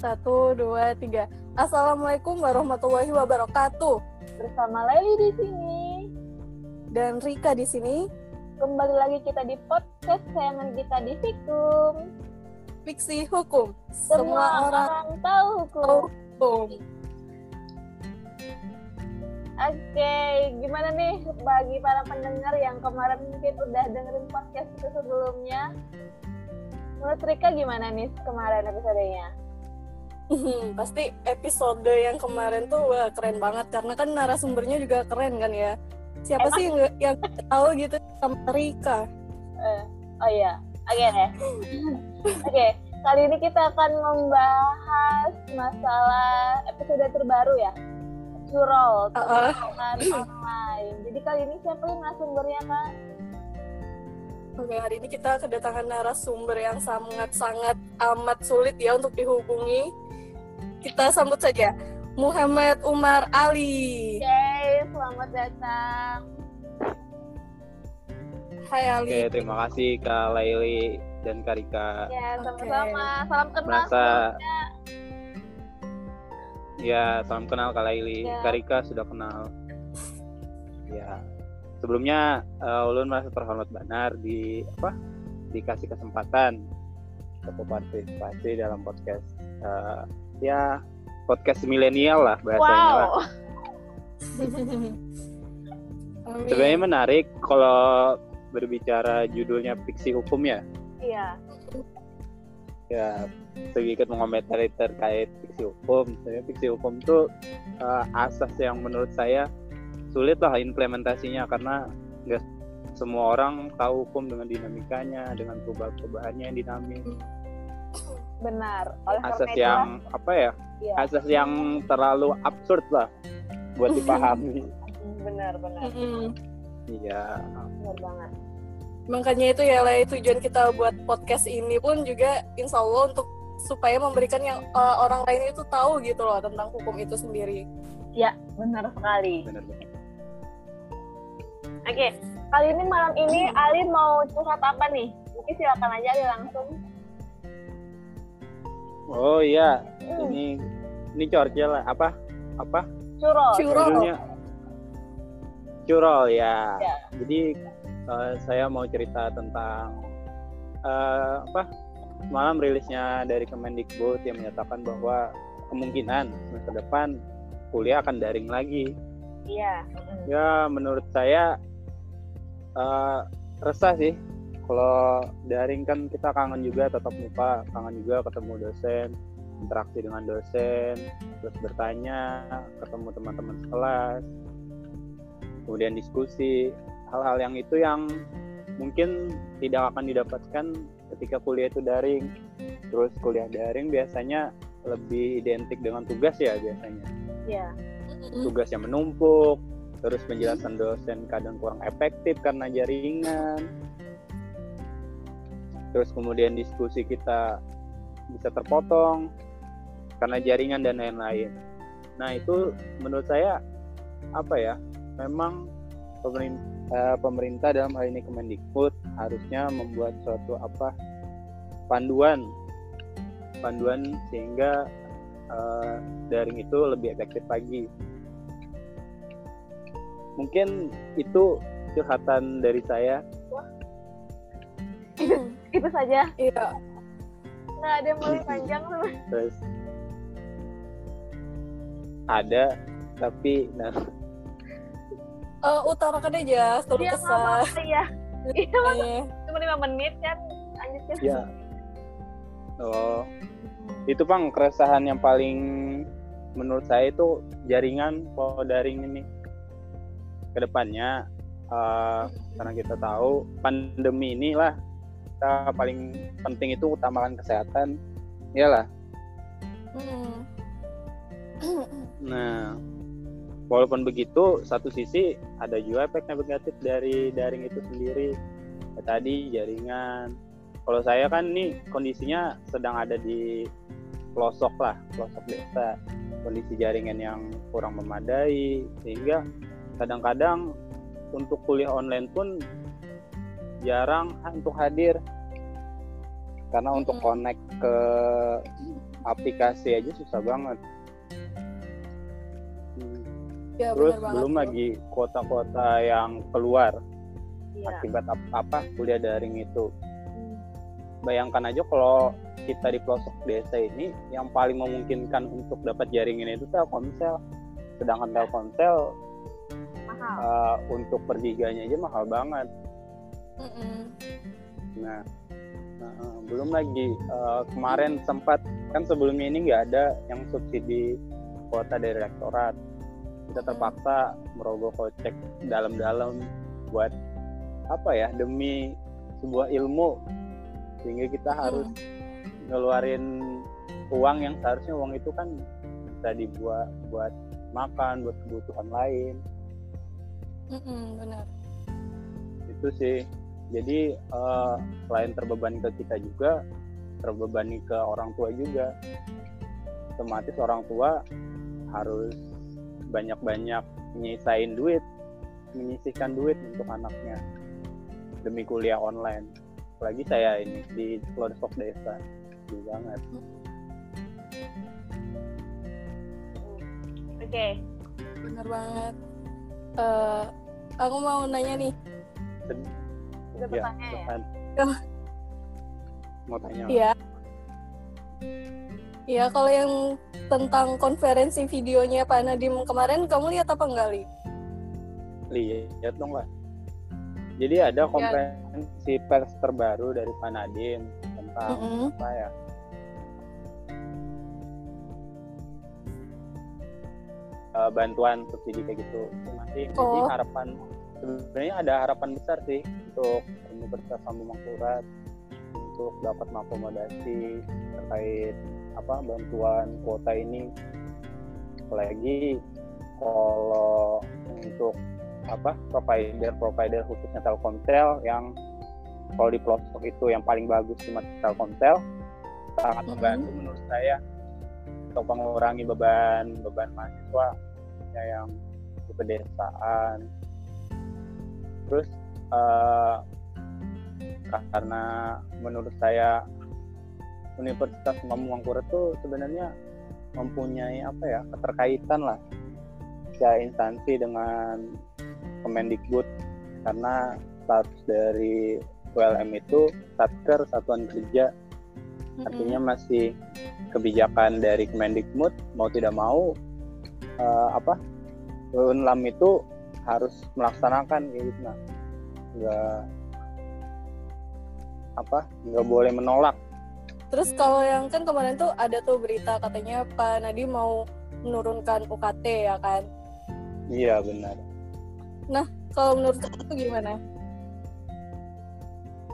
Satu, dua, tiga. Assalamualaikum warahmatullahi wabarakatuh. Bersama Leli di sini. Dan Rika di sini. Kembali lagi kita di podcast kesayangan kita di Fikum. Fiksi Hukum. Semua, orang, tahu hukum. hukum. Oke, gimana nih bagi para pendengar yang kemarin mungkin udah dengerin podcast itu sebelumnya? Menurut Rika gimana nih kemarin episodenya? Hmm, pasti episode yang kemarin tuh wah, keren banget karena kan narasumbernya juga keren kan ya. Siapa Emang? sih yang, yang tahu gitu sama Rika? Eh, oh iya, oke deh. Oke, kali ini kita akan membahas masalah episode terbaru ya, curol Uh-uh. online. Jadi kali ini siapa yang narasumbernya kak? Oke, hari ini kita kedatangan narasumber yang sangat-sangat amat sulit ya untuk dihubungi. Kita sambut saja Muhammad Umar Ali. Oke, selamat datang. Hai Ali. Oke, terima kasih Kak Laili dan Kak Rika. Ya, sama-sama. Salam kenal. Merasa ya salam kenal Kak Laili. Ya. Kak Rika sudah kenal. Ya. Sebelumnya eh, Ulun merasa terhormat benar di apa? Dikasih kesempatan untuk partisipasi dalam podcast eh, ya podcast milenial lah bahasanya lah. Wow. Amin. Sebenarnya menarik kalau berbicara judulnya fiksi hukum ya. Iya. ya sedikit mengomentari terkait fiksi hukum. Sebenarnya fiksi hukum tuh eh, asas yang menurut saya sulit lah implementasinya karena nggak semua orang tahu hukum dengan dinamikanya, dengan perubahan-perubahannya yang dinamis. Benar. Oleh Asas karena yang apa ya? Iya. Asas yang terlalu absurd lah buat dipahami. Benar, benar. Iya. Benar banget. Makanya itu ya lah tujuan kita buat podcast ini pun juga insya Allah untuk supaya memberikan yang eh, orang lain itu tahu gitu loh tentang hukum itu sendiri. Ya, benar sekali. Benar-benar. Oke, kali ini malam ini Ali mau curhat apa nih? Mungkin silakan aja Ali langsung. Oh iya, Hmm, ini ini Churchill lah apa? Apa? curol. Curol. Judulnya Curol ya. Ya. Jadi eh, saya mau cerita tentang eh, apa? Semalam rilisnya dari Kemendikbud yang menyatakan bahwa kemungkinan semester depan kuliah akan daring lagi. Iya. Ya menurut saya eh, resah sih. Kalau daring kan kita kangen juga tatap muka, kangen juga ketemu dosen, interaksi dengan dosen, terus bertanya, ketemu teman-teman sekelas, kemudian diskusi, hal-hal yang itu yang mungkin tidak akan didapatkan ketika kuliah itu daring. Terus kuliah daring biasanya lebih identik dengan tugas ya biasanya. Iya. Tugas yang menumpuk, terus penjelasan dosen kadang kurang efektif karena jaringan. Terus kemudian diskusi kita bisa terpotong karena jaringan dan lain-lain. Nah itu menurut saya apa ya? Memang pemerintah, pemerintah dalam hal ini Kemendikbud harusnya membuat suatu apa panduan panduan sehingga eh, daring itu lebih efektif lagi. Mungkin itu curhatan dari saya. Itu saja. Iya. Nggak ada yang lebih panjang tuh. Terus ada tapi nah, Eh, utarakan aja kalau Iya, kesah. ya. Iya. Eh, cuma lima menit kan. Lanjutin. ya oh itu bang keresahan yang paling menurut saya itu jaringan kalau daring ini ke depannya eh, karena kita tahu pandemi inilah kita paling penting itu utamakan kesehatan iyalah mm. Nah, walaupun begitu, satu sisi ada juga efek negatif dari daring itu sendiri. Ya, tadi jaringan. Kalau saya kan nih kondisinya sedang ada di pelosok lah, pelosok desa. Kondisi jaringan yang kurang memadai, sehingga kadang-kadang untuk kuliah online pun jarang untuk hadir. karena untuk Mm-mm. connect ke aplikasi aja susah banget Hmm, Ya, terus benar banget belum tuh. lagi kota-kota yang keluar Iya. akibat ap- apa kuliah daring itu Hmm. bayangkan aja kalau kita di pelosok desa ini yang paling memungkinkan untuk dapat jaringan itu Telkomsel sedangkan Telkomsel Mahal. uh, untuk per giganya aja mahal banget Mm-mm. nah, nah, uh, belum lagi uh, kemarin sempat kan sebelumnya ini nggak ada yang subsidi kuota dari rektorat. Kita terpaksa merogoh kocek dalam-dalam buat apa ya demi sebuah ilmu. Sehingga kita harus ngeluarin uang yang seharusnya uang itu kan bisa dibuat buat makan buat kebutuhan lain. Mm-mm, benar. itu sih jadi eh, selain terbebani ke kita juga terbebani ke orang tua juga otomatis orang tua harus banyak-banyak menyisain duit menyisihkan duit untuk anaknya demi kuliah online apalagi saya ini di pelosok desa Gede banget Oke. Benar banget. Eh, aku mau nanya nih. Udah ya bertanya ya. Ya. mau tanya? Iya. Iya, kalau yang tentang konferensi videonya Pak Nadim kemarin, kamu lihat apa enggak, Li? lihat dong lah jadi ada konferensi pers terbaru dari Pak Nadiem tentang Mm-mm. apa ya Eh, bantuan subsidi kayak gitu masih jadi Oh. harapan sebenarnya ada harapan besar sih untuk Universitas Sambung Mangkurat untuk dapat mengakomodasi terkait apa bantuan kuota ini apalagi kalau untuk apa provider provider khususnya Telkomsel yang kalau di pelosok itu yang paling bagus cuma Telkomsel sangat Mhm. membantu menurut saya untuk mengurangi beban beban mahasiswa ya yang di pedesaan terus eh, karena menurut saya Universitas Mangkurat tuh sebenarnya mempunyai apa ya keterkaitan lah secara instansi dengan Kemendikbud. Karena status dari ULM itu Satker Satuan Kerja. Artinya masih kebijakan dari Kemendikbud mau tidak mau eh, apa Unlam itu harus melaksanakan kayak gitu nah nggak apa nggak boleh menolak Terus kalau yang kan kemarin tuh ada tuh berita katanya Pak Nadim mau menurunkan UKT ya kan? iya benar Kalau menurut kamu gimana?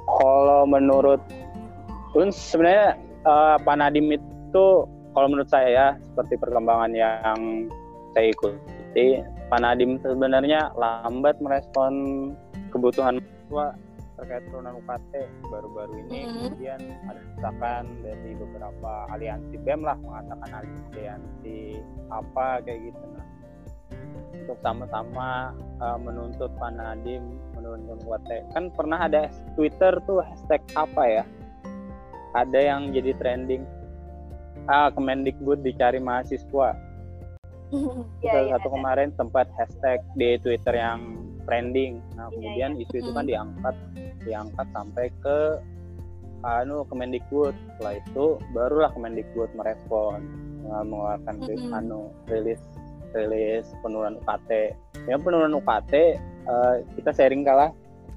kalau menurutUn sebenarnya eh, Pak Nadim itu kalau menurut saya ya seperti perkembangan yang saya ikuti Pak Nadim sebenarnya lambat merespon kebutuhan mahasiswa terkait turunan UKT baru-baru ini. Mhm. kemudian ada desakan dari beberapa aliansi BEM lah mengatakan aliansi apa kayak gitu. Nah untuk sama-sama uh, menuntut Pak Nadim menurunkan UKT kan pernah ada Twitter tuh hashtag apa ya? Ada yang jadi trending. Ah Kemendikbud dicari mahasiswa Salah iya, satu kemarin sempat hashtag di Twitter yang trending. Nah, Iya, kemudian isu itu kan Mm. diangkat diangkat sampai ke anu Kemendikbud. Setelah itu barulah Kemendikbud merespon dengan mengeluarkan ri- Mm-mm. anu rilis rilis penurunan UKT. Ya penurunan UKT eh, kita sharing kalah.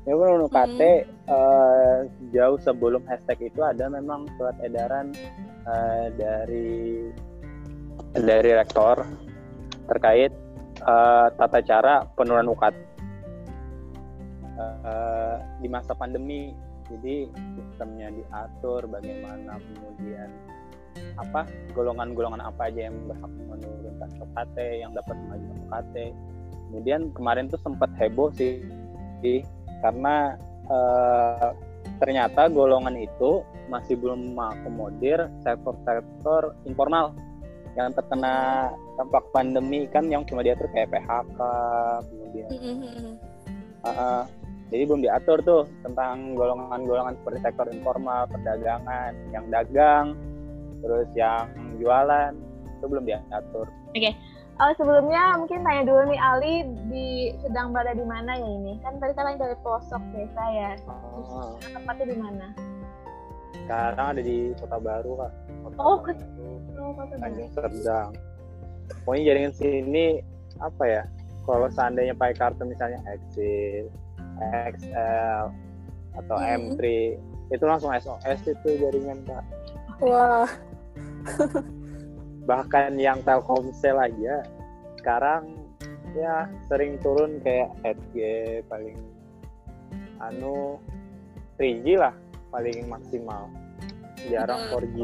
Ya penurunan UKT eh, jauh sebelum hashtag itu ada memang surat edaran eh, dari dari rektor terkait eh, tata cara penurunan UKT eh, di masa pandemi. Jadi sistemnya diatur bagaimana kemudian apa golongan-golongan apa aja yang berhak menurunkan UKT, yang dapat mengajukan UKT. Kemudian kemarin tuh sempat heboh sih, karena eh, ternyata golongan itu masih belum mengakomodir sektor-sektor informal yang terkena dampak pandemi kan yang cuma diatur kayak PHK kemudian uh, uh, jadi belum diatur tuh tentang golongan-golongan seperti sektor informal perdagangan yang dagang terus yang jualan itu belum diatur Oh, sebelumnya mungkin tanya dulu nih Ali di sedang berada di mana ya ini? Kan tadi kan dari pelosok desa ya. Oh, Tempatnya di mana? Sekarang ada di kota baru kak. Kota Oh, baru. Oh, Kota Baru. Tanjung Serdang. Pokoknya jaringan sini apa ya kalau seandainya pakai kartu misalnya Exit XL atau Hmm. M3 itu langsung SOS itu jaringan kak. Wah, bahkan yang Telkomsel aja sekarang ya sering turun kayak 8G paling anu 3G lah paling maksimal jarang Hmm. 4G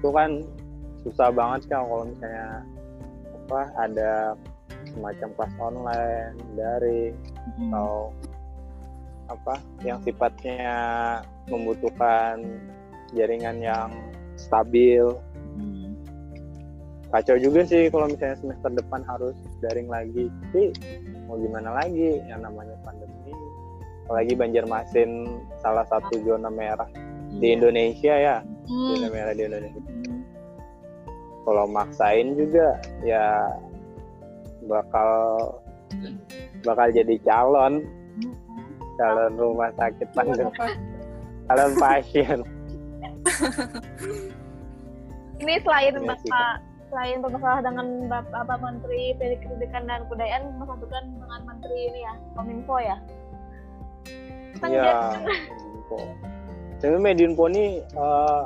itu kan susah banget kan kalau misalnya apa ada semacam kelas online daring Hmm. atau apa yang sifatnya membutuhkan jaringan yang stabil Hmm. kacau juga sih kalau misalnya semester depan harus daring lagi tapi mau gimana lagi yang namanya pandemi apalagi Banjarmasin salah satu zona merah di Iya. Indonesia ya Hmm. zona merah di Indonesia Hmm. kalau maksain juga ya bakal bakal jadi calon calon rumah sakit pandemi calon pasien Ini selain Iya sih, Bapak selain bermasalah dengan Bapak apa Menteri Pendidikan dan Kebudayaan bersangkutan dengan Menteri ini ya Kominfo ya. Iya. Tapi Medinfo ini eh,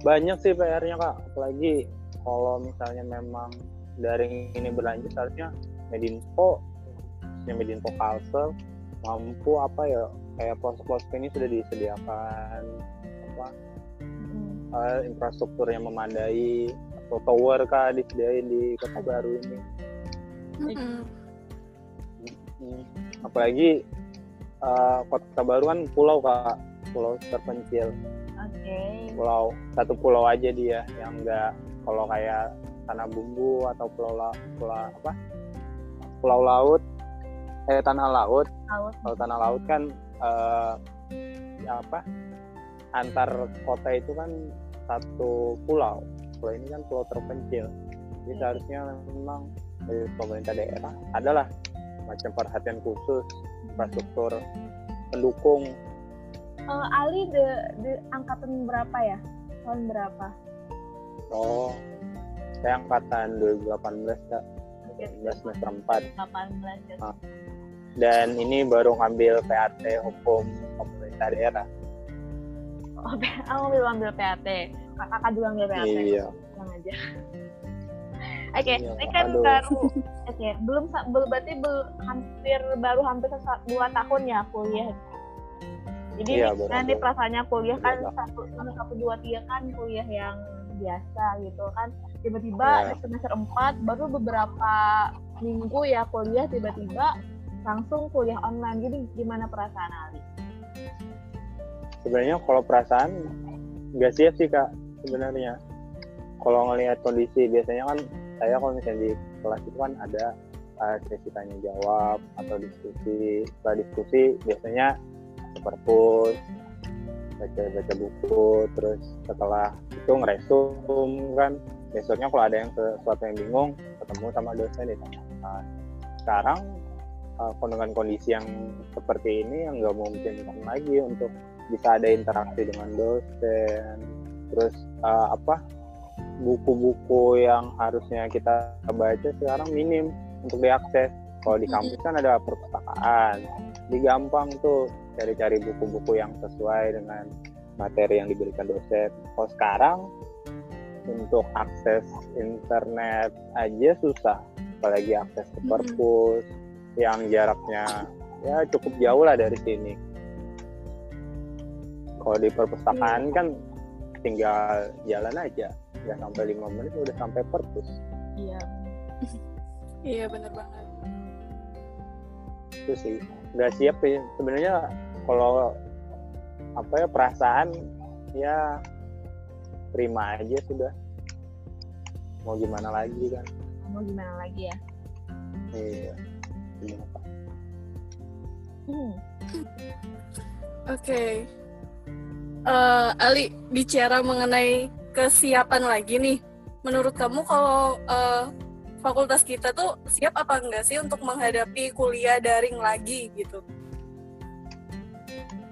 banyak sih PR-nya kak, apalagi kalau misalnya memang daring ini berlanjut harusnya Medinfo, yang Medinfo Kalsel mampu apa ya kayak pelosok-pelosok ini sudah disediakan apa Hmm. eh, infrastruktur yang memadai atau tower kak disediain di kota baru ini. Mm-mm. Hmm. Apalagi eh, kota baru kan pulau kak, pulau terpencil. Oke. pulau satu pulau aja dia yang enggak kalau kayak tanah bumbu atau pulau la, pulau apa? Pulau laut eh tanah laut. Kalau tanah laut kan eh, ya apa? Antar kota itu kan satu pulau. Pulau ini kan pulau terpencil. Jadi seharusnya memang dari pemerintah daerah adalah macam perhatian khusus infrastruktur pendukung Eh, Ali de, de angkatan berapa ya? Tahun berapa? Oh, saya angkatan 2018 kak, Oke, 2019 semester 4 18 ya. Ah. dan ini baru ngambil PAT hukum pemerintah daerah. Oh, aku ambil ambil PAT. Kakak juga ambil PAT. Iya. Tenang aja. Oke, Iya, ini kan aduh. baru oke, belum sa- bel- berarti bel, hampir baru hampir dua tahun ya kuliah. Jadi Iya, ini kan dua- perasaannya kuliah kan dua satu satu dua tiga kan kuliah yang biasa gitu kan. Tiba-tiba Iya. di semester 4 baru beberapa minggu ya kuliah tiba-tiba langsung kuliah online. Jadi gimana perasaan Ali? Sebenarnya kalau perasaan nggak siap sih kak sebenarnya. Kalau ngelihat kondisi biasanya kan saya kalau misalnya di kelas itu kan ada uh, sesi tanya jawab atau diskusi. Setelah diskusi biasanya perpus, baca-baca buku, terus setelah itu ngeresum kan. Besoknya kalau ada yang sesuatu yang bingung, ketemu sama dosen ditanyakan. Sekarang uh, dengan kondisi yang seperti ini yang nggak memungkinkan lagi untuk bisa ada interaksi dengan dosen terus uh, apa buku-buku yang harusnya kita baca sekarang minim untuk diakses. Kalau di kampus kan ada perpustakaan. Jadi gampang tuh cari-cari buku-buku yang sesuai dengan materi yang diberikan dosen. Kalau sekarang untuk akses internet aja susah. Apalagi akses ke perpus yang jaraknya ya cukup jauh lah dari sini. Kalau di perpustakaan kan tinggal jalan aja nggak sampai lima menit udah sampai perpus Iya. Iya bener banget. itu sih nggak siap sih sebenarnya kalau apa ya perasaan ya terima aja sudah mau gimana lagi kan Mau gimana lagi ya? iya Hmm. Oke. Eh, Ali, bicara mengenai kesiapan lagi nih. Menurut kamu kalau eh, fakultas kita tuh siap apa enggak sih untuk menghadapi kuliah daring lagi gitu?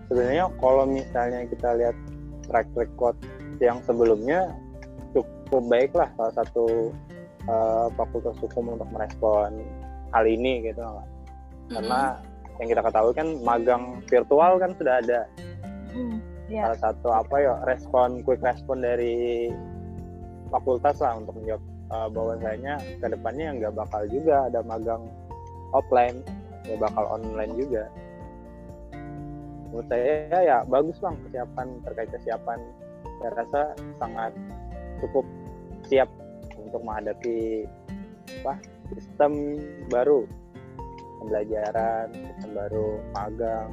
sebenarnya kalau misalnya kita lihat track record yang sebelumnya cukup baik lah salah satu uh, fakultas hukum untuk merespon hal ini gitu karena yang kita ketahui kan magang virtual kan sudah ada Hmm. Ya. salah satu apa ya respon quick respon dari fakultas lah untuk menjawab uh, bahwasanya ke depannya nggak bakal juga ada magang offline ya bakal online juga. Menurut saya ya bagus bang kesiapan terkait kesiapan. Saya rasa sangat cukup siap untuk menghadapi apa sistem baru pembelajaran sistem baru magang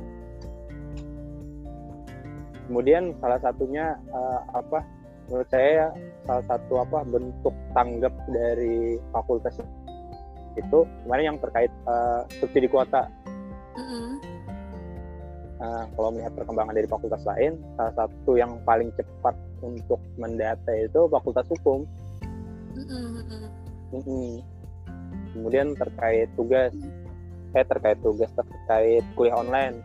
kemudian salah satunya uh, apa menurut saya ya, salah satu apa bentuk tanggap dari fakultas itu kemarin yang terkait uh, subsidi kuota Mm-mm. Nah, kalau melihat perkembangan dari fakultas lain, salah satu yang paling cepat untuk mendata itu fakultas hukum. Mm-mm. Mm-mm. Kemudian terkait tugas, eh terkait tugas terkait kuliah online.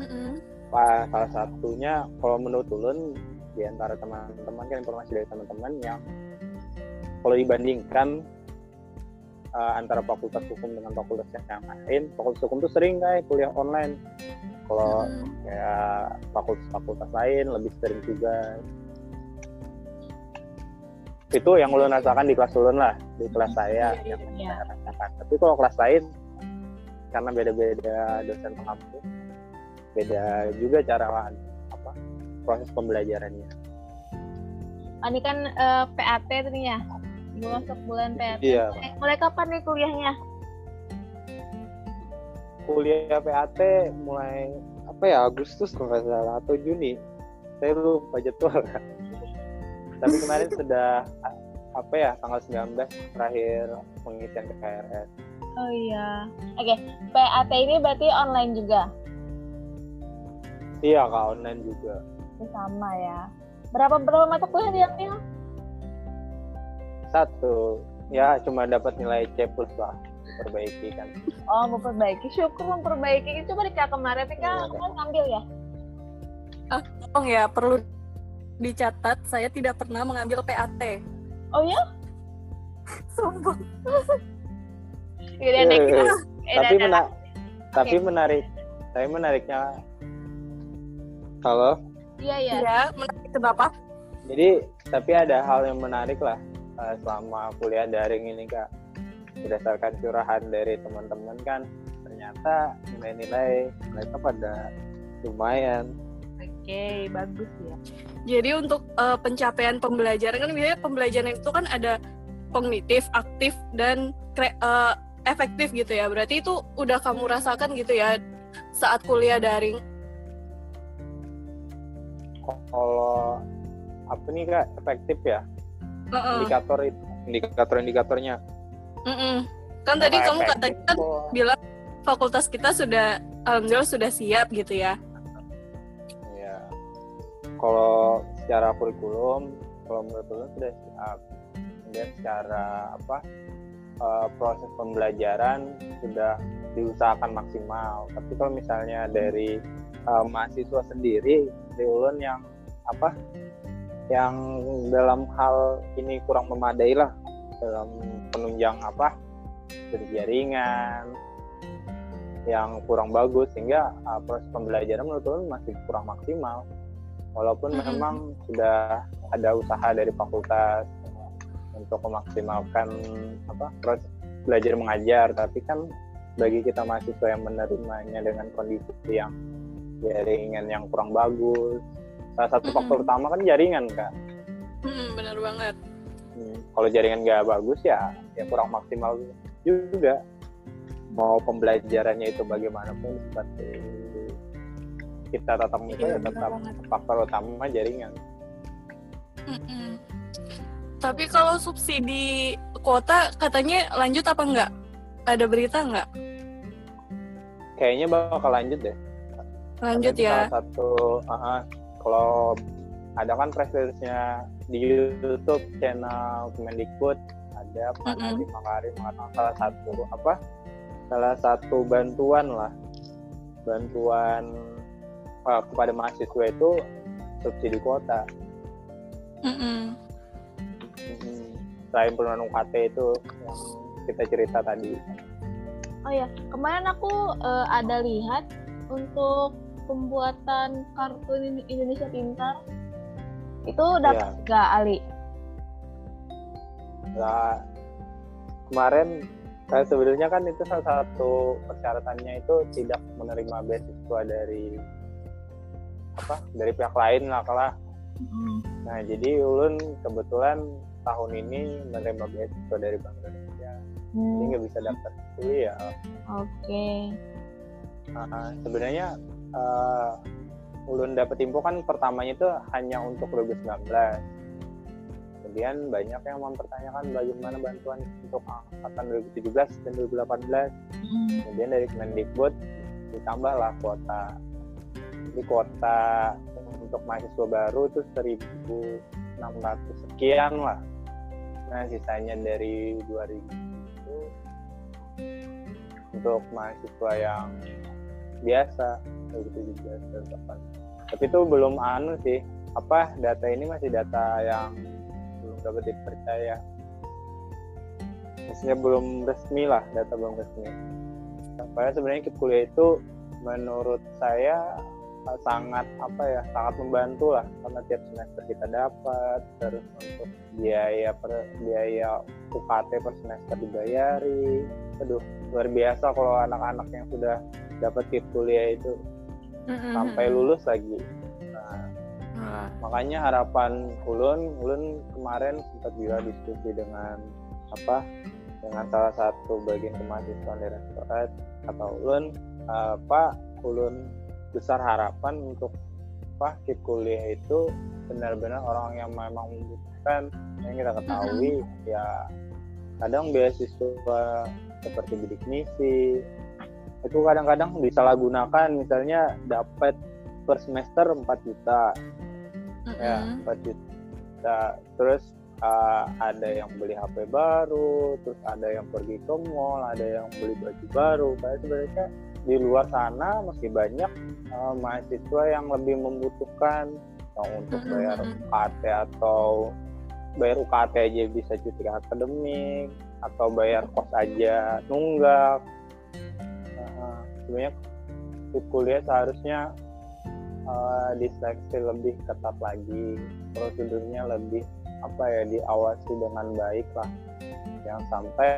Mm-mm. Salah satunya kalau menurut Ulun di antara teman-teman kan informasi dari teman-teman yang kalau dibandingkan uh, antara fakultas hukum dengan fakultas yang lain, fakultas hukum tuh sering kayak kuliah online. Kalau kayak fakultas-fakultas lain lebih sering tugas itu yang ulun rasakan di kelas ulun lah di kelas saya Iya, yang iya. saya rasakan tapi kalau kelas lain karena beda-beda dosen pengampu beda juga cara apa proses pembelajarannya Oh, ini kan eh, PAT tuh nih ya. Mau masuk bulan PAT. Iya. Eh, mulai kapan nih kuliahnya? kuliah PAT mulai apa ya Agustus kalau nggak salah atau Juni saya lupa jadwal tapi kemarin sudah apa ya tanggal 19 terakhir pengisian ke KRS Oh iya. Oke, PAT ini berarti online juga. Iya kak online juga sama ya. Berapa berapa mata kuliah diambil? satu ya cuma dapat nilai C plus lah perbaiki kan Oh, memperbaiki. Syukur memperbaiki. Coba di Kak kemarin, Tika Iya, Kak. kemarin ngambil ya? Oh ya, perlu dicatat saya tidak pernah mengambil PAT. Oh ya? Sumpah. Yaudah, next. Eh, Eh, tapi dah, dah. mena- tapi menarik tapi menariknya halo Iya, iya. Iya, menarik kenapa? Jadi tapi ada hal yang menarik lah eh, selama kuliah daring ini kak. Berdasarkan curahan dari teman-teman kan, ternyata nilai-nilai mereka pada lumayan. Oke, bagus ya. Jadi untuk eh, pencapaian pembelajaran kan biasanya pembelajaran itu kan ada kognitif, aktif dan kre- eh, efektif gitu ya. Berarti itu udah kamu rasakan gitu ya saat kuliah daring. Kalau apa nih kak efektif ya Heeh. indikator itu indikator-indikatornya. Mm-mm. Kan tadi kamu efektif katanya kan kok- bilang fakultas kita sudah alhamdulillah sudah siap gitu ya. Ya. Kalau secara kurikulum, kalau menurut lu sudah siap. Kemudian secara apa eh, proses pembelajaran sudah diusahakan maksimal. Tapi kalau misalnya dari eh, mahasiswa sendiri, dari ulun yang apa, yang dalam hal ini kurang memadai lah dalam penunjang apa dari jaringan yang kurang bagus sehingga uh, proses pembelajaran menurut ulun masih kurang maksimal walaupun Mhm. memang sudah ada usaha dari fakultas untuk memaksimalkan apa proses belajar mengajar tapi kan bagi kita mahasiswa yang menerimanya dengan kondisi yang jaringan yang kurang bagus salah satu Mhm. faktor utama kan jaringan kan Hmm, benar banget. Hmm, kalau jaringan nggak bagus ya ya kurang maksimal juga mau pembelajarannya itu bagaimanapun seperti kita tatap muka Iya, ya tetap faktor utama jaringan Mm-mm. Tapi kalau subsidi kuota katanya lanjut apa enggak? Ada berita enggak? kayaknya bakal lanjut deh Lanjut ya. salah satu uh, kalau ada kan press release-nya di YouTube channel Kemendikbud ada Pak Mm-mm. Nadiem Makarim mengatakan salah satu apa salah satu bantuan lah bantuan uh, kepada mahasiswa itu subsidi kuota Mm-mm. Mm, selain penurunan UKT itu yang kita cerita tadi Oh ya, kemarin aku eh, ada lihat untuk pembuatan kartu Ini- Indonesia Pintar itu dapat Iya. nggak Ali? Nah, kemarin saya sebenarnya kan itu salah satu persyaratannya itu tidak menerima beasiswa dari apa dari pihak lain lah kalah. Nah jadi Ulun kebetulan tahun ini menerima beasiswa dari Bank Indonesia, jadi Hmm, nggak bisa daftar kuliah. Oke. Nah, sebenarnya eh, Ulun dapat info kan pertamanya itu hanya untuk 2019. Kemudian banyak yang mempertanyakan bagaimana bantuan untuk angkatan 2017 dan 2018. Hmm, Kemudian dari Kemendikbud ditambahlah kuota. Jadi kuota untuk mahasiswa baru itu 1.600 sekian lah. Nah sisanya dari 2000 itu untuk mahasiswa yang biasa 2017 dan 2018. Tapi itu belum anu sih. Apa data ini masih data yang belum dapat dipercaya. Maksudnya belum resmi lah, data belum resmi. Supaya sebenarnya ikut kuliah itu menurut saya sangat apa ya sangat membantu lah karena tiap semester kita dapat terus untuk biaya per biaya UKT per semester dibayari aduh luar biasa kalau anak-anak yang sudah dapat ikut kuliah itu Mm-mm. sampai lulus lagi nah, Wah. makanya harapan ulun ulun kemarin sempat juga diskusi dengan apa dengan salah satu bagian kemahasiswaan dari rektorat kata ulun pak ulun besar harapan untuk apa kip kuliah itu benar-benar orang yang memang membutuhkan yang kita ketahui ya kadang beasiswa seperti bidik misi itu kadang-kadang disalahgunakan misalnya dapat per semester 4 juta. Ya Mm-mm. 4 juta. Terus uh, ada yang beli HP baru terus ada yang pergi ke mall ada yang beli baju baru. Kayak sebenarnya di luar sana masih banyak uh, mahasiswa yang lebih membutuhkan. Yang untuk bayar. UKT atau bayar UKT aja bisa cuti akademik atau bayar kos aja nunggak sebenarnya di kuliah seharusnya uh, diseleksi lebih ketat lagi prosedurnya lebih apa ya diawasi dengan baik lah. Jangan sampai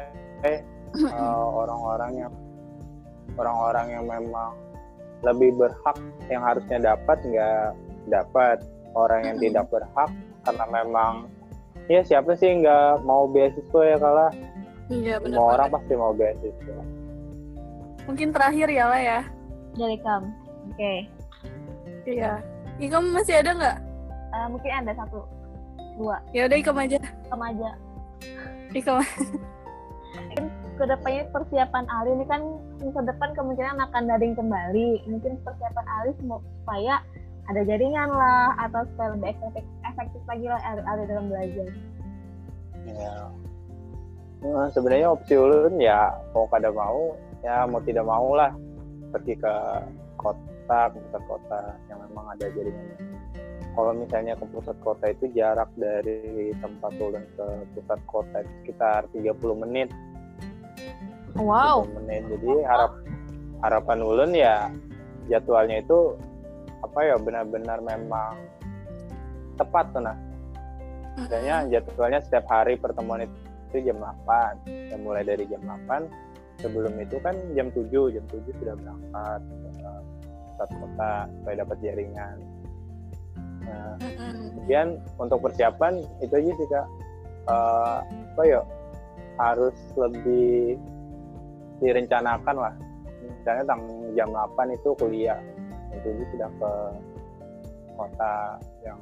uh, orang-orang yang orang-orang yang memang lebih berhak yang harusnya dapat nggak dapat. Orang yang tidak berhak karena memang ya siapa sih nggak mau beasiswa ya kalah Iya benar. semua orang pasti mau beasiswa Mungkin terakhir ya lah ya. Dari kamu. Oke. Iya. Ikam masih ada nggak? Eh, mungkin ada satu, dua, Ya udah Ikam aja. remaja. Ikam. Ke depannya persiapan Ali ini kan masa depan kemungkinan akan daring kembali. Mungkin persiapan Ali supaya ada jaringan lah atau supaya lebih efektif, efektif lagi lah Ali, Ali dalam belajar. Ya. Nah, sebenarnya opsi ulun ya mau kada mau ya mau tidak mau lah pergi ke kota ke pusat kota yang memang ada jaringannya. Kalau misalnya ke pusat kota itu jarak dari tempat ulun ke pusat kota itu sekitar 30 menit. Wow. 30 menit. Jadi harap harapan ulun ya jadwalnya itu apa ya benar-benar memang tepat tuh nah Misalnya jadwalnya setiap hari pertemuan itu jam 8. Ya mulai dari jam 8. Sebelum itu kan jam 7, jam 7 sudah berangkat ke pusat kota supaya dapat jaringan. Nah, kemudian untuk persiapan itu aja sih kak. Eh, apa ya harus lebih direncanakan lah. Misalnya tang jam 8 itu kuliah, 7 sudah ke kota yang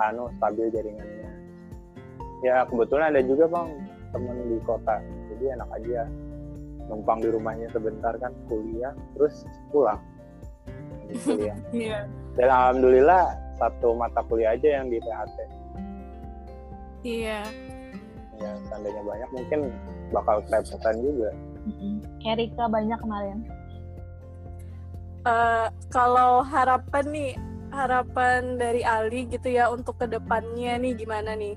anu stabil jaringannya. Ya kebetulan ada juga bang temen di kota, jadi enak aja numpang di rumahnya sebentar kan kuliah terus pulang kuliah Iya. dan alhamdulillah satu mata kuliah aja yang di PHT Iya. ya seandainya banyak mungkin bakal kerepotan juga Kayak Rika banyak kemarin. Eh, kalau harapan nih, harapan dari Ali gitu ya untuk ke depannya nih gimana nih?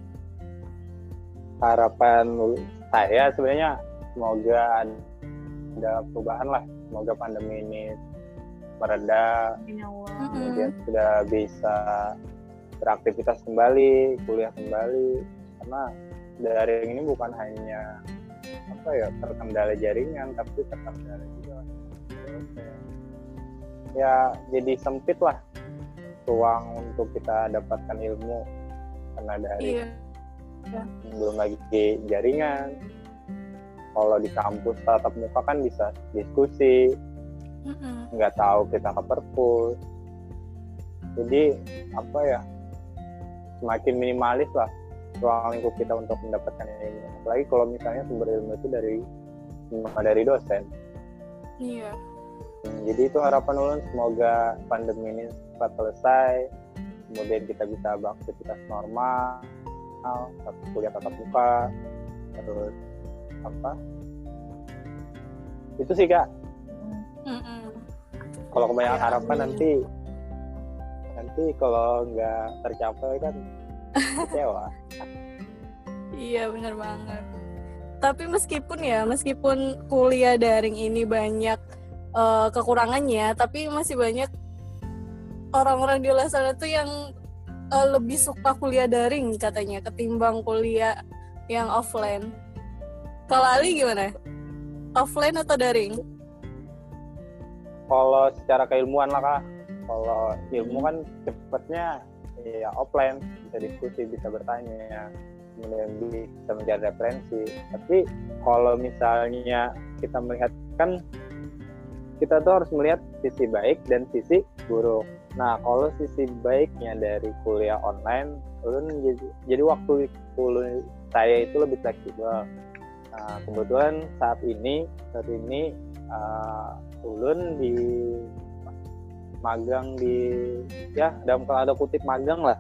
harapan saya sebenarnya semoga ada perubahan lah. Semoga pandemi ini mereda ya kemudian sudah bisa beraktivitas kembali kuliah kembali. Karena daring ini bukan hanya apa ya terkendala jaringan tapi terkendala juga. Dosen. ya jadi sempit lah ruang untuk kita dapatkan ilmu karena dari Iya. belum lagi jaringan kalau di kampus tatap muka kan bisa diskusi nggak tahu kita ke perpus jadi apa ya semakin minimalis lah ruang lingkup kita untuk mendapatkan ilmu apalagi kalau misalnya sumber ilmu itu dari dari dosen. Iya. Hmm, jadi itu harapan ulun semoga pandemi ini cepat selesai kemudian kita bisa beraktivitas normal kuliah tatap muka terus apa itu sih kak kalau kebanyakan Ya, harapan amin. nanti nanti kalau nggak tercapai kan kecewa Iya bener banget. Tapi meskipun ya, meskipun kuliah daring ini banyak eh, kekurangannya, tapi masih banyak orang-orang di luar sana tuh yang eh, lebih suka kuliah daring katanya ketimbang kuliah yang offline. Kalau Ali gimana? Offline atau daring? kalau secara keilmuan lah kak. Kalau ilmu kan cepetnya ya offline. Bisa diskusi bisa bertanya. Kemudian bisa mencari referensi. Tapi kalau misalnya kita melihat kan kita tuh harus melihat sisi baik dan sisi buruk. Nah kalau sisi baiknya dari kuliah online jadi waktu ulun saya itu lebih fleksibel nah kebetulan saat ini saat ini uh, ulun di magang di ya dalam kalau ada kutip magang lah.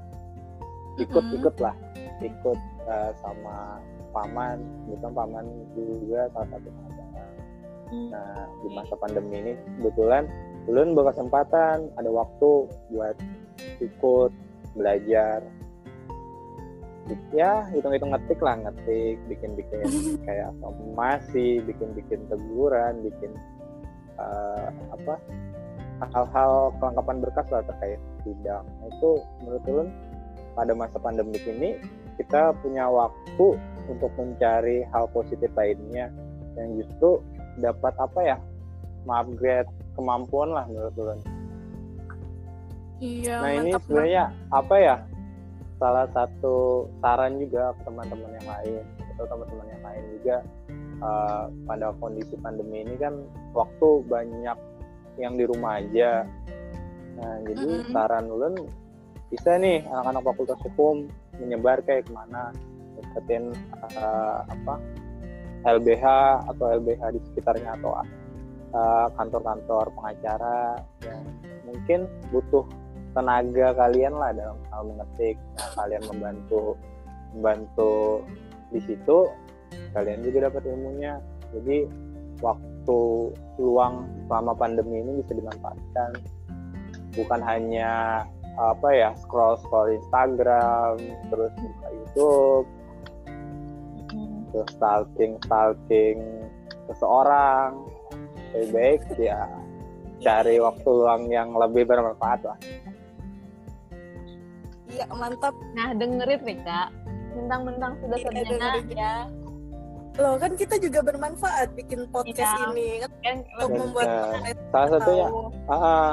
Ikut Mm-mm. ikut lah ikut uh, sama paman. Bukan paman juga salah satu pengacara nah di masa pandemi ini kebetulan ulun berkesempatan ada waktu buat ikut belajar ya hitung-hitung ngetik lah ngetik bikin-bikin kayak somasi bikin-bikin teguran bikin eh, apa hal-hal kelengkapan berkas lah terkait sidang Nah, itu menurut ulun pada masa pandemi ini kita punya waktu untuk mencari hal positif lainnya yang justru dapat apa ya upgrade kemampuan lah menurut ulun Iya. nah ini sebenarnya apa ya salah satu saran juga ke teman-teman yang lain atau teman-teman yang lain juga uh, pada kondisi pandemi ini kan waktu banyak yang di rumah aja nah jadi Mm-mm. saran ulun bisa nih anak-anak fakultas hukum menyebar kayak ke mana deketin uh, apa LBH atau LBH di sekitarnya atau uh, kantor-kantor pengacara yang mungkin butuh tenaga kalian lah dalam hal mengetik. Nah, kalian membantu membantu di situ kalian juga dapat ilmunya. Jadi waktu luang selama pandemi ini bisa dimanfaatkan. Bukan hanya apa ya scroll scroll Instagram terus buka YouTube. Terus stalking stalking seseorang. Lebih baik ya cari waktu luang yang lebih bermanfaat lah Iya mantap. Nah, dengerin nih, Kak. Mentang-mentang sudah Iya, sarjana ya. Loh kan kita juga bermanfaat bikin podcast Iya. ini kan Kan untuk Dan, membuat eh, orang salah satunya ah,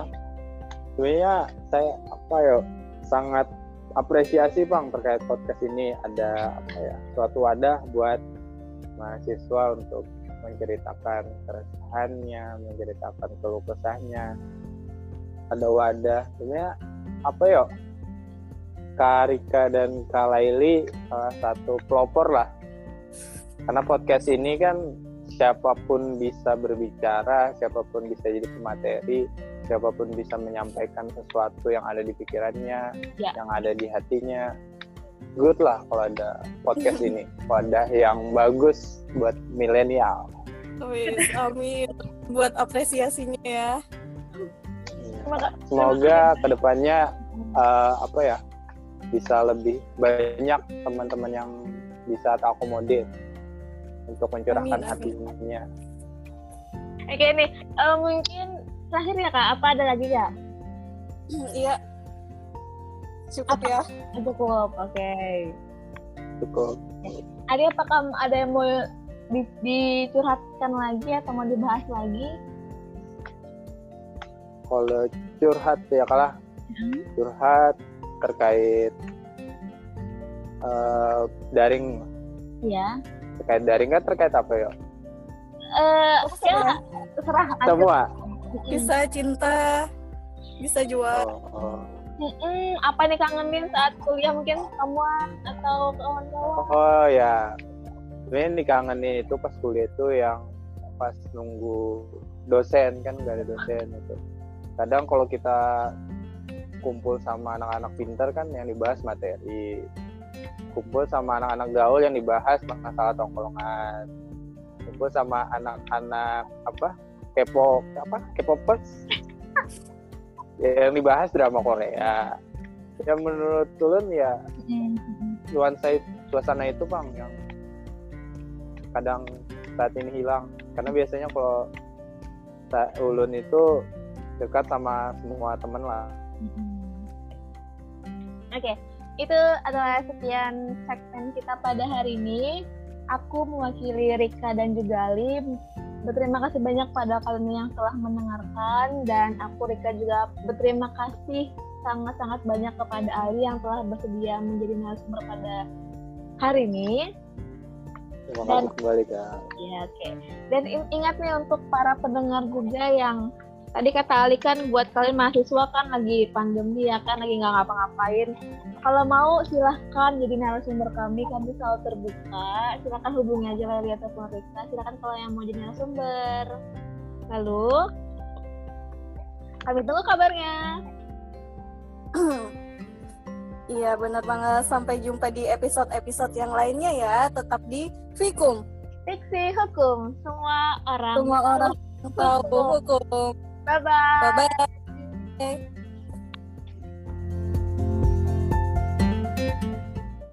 sebenarnya saya apa ya sangat apresiasi bang terkait podcast ini ada apa ya suatu wadah buat mahasiswa untuk menceritakan keresahannya menceritakan keluh kesahnya ada wadah sebenarnya apa ya Kak Rika dan Kak Laili salah satu pelopor lah karena podcast ini kan siapa pun bisa berbicara, siapa pun bisa jadi pemateri, siapa pun bisa menyampaikan sesuatu yang ada di pikirannya, Ya. yang ada di hatinya. Good lah kalau ada podcast ini, wadah yang bagus buat milenial. Amin. Buat apresiasinya ya. Ka- Semoga ke depannya eh, apa ya bisa lebih banyak teman-teman yang bisa terakomodir untuk mencurahkan hatinya. Oke nih, eh, mungkin terakhir ya kak, apa ada lagi ya? Iya. Cukup ya. Cukup, oke. Cukup. Ada apa kamu ada yang mau di- dicurhatkan lagi atau mau dibahas lagi? Kalau curhat ya kalah Hmm. curhat terkait eh, daring Iya. terkait daring kan terkait apa ya? Eh, ya terserah aja. Semua. Bisa cinta, bisa jual. Oh, oh. Mm-mm, apa nih kangenin saat kuliah mungkin kamuan atau kawan-kawan? Oh ya, sebenarnya dikangenin itu pas kuliah itu yang pas nunggu dosen kan nggak ada dosen itu. Kadang kalau kita kumpul sama anak-anak pintar kan yang dibahas materi, kumpul sama anak-anak gaul yang dibahas masalah tongkrongan, kumpul sama anak-anak apa kepo apa kepopers yang dibahas drama Korea. Yang menurut Tulun ya Mm-mm. nuansa suasana itu bang yang kadang saat ini hilang. Karena biasanya kalau ulun itu dekat sama semua temen lah Oke, itu adalah sekian segmen kita pada hari ini. Aku mewakili Rika dan juga Ali. Berterima kasih banyak pada kalian yang telah mendengarkan dan aku Rika juga berterima kasih sangat-sangat banyak kepada Ali yang telah bersedia menjadi narasumber pada hari ini. terima Dan- kasih kembali kak Ya, oke. Dan in- ingat nih untuk para pendengar juga yang tadi kata Ali kan buat kalian mahasiswa kan lagi pandemi ya kan lagi nggak ngapa-ngapain. Kalau mau silahkan jadi narasumber kami, kami selalu terbuka. Silahkan hubungi aja Leli ataupun Rika. Silahkan kalau yang mau jadi narasumber. Lalu kami tunggu kabarnya. Iya benar banget. Sampai jumpa di episode-episode yang lainnya ya. Tetap di Fikum. Fiksi hukum semua orang. Semua orang tahu hukum. Bye bye. Bye bye.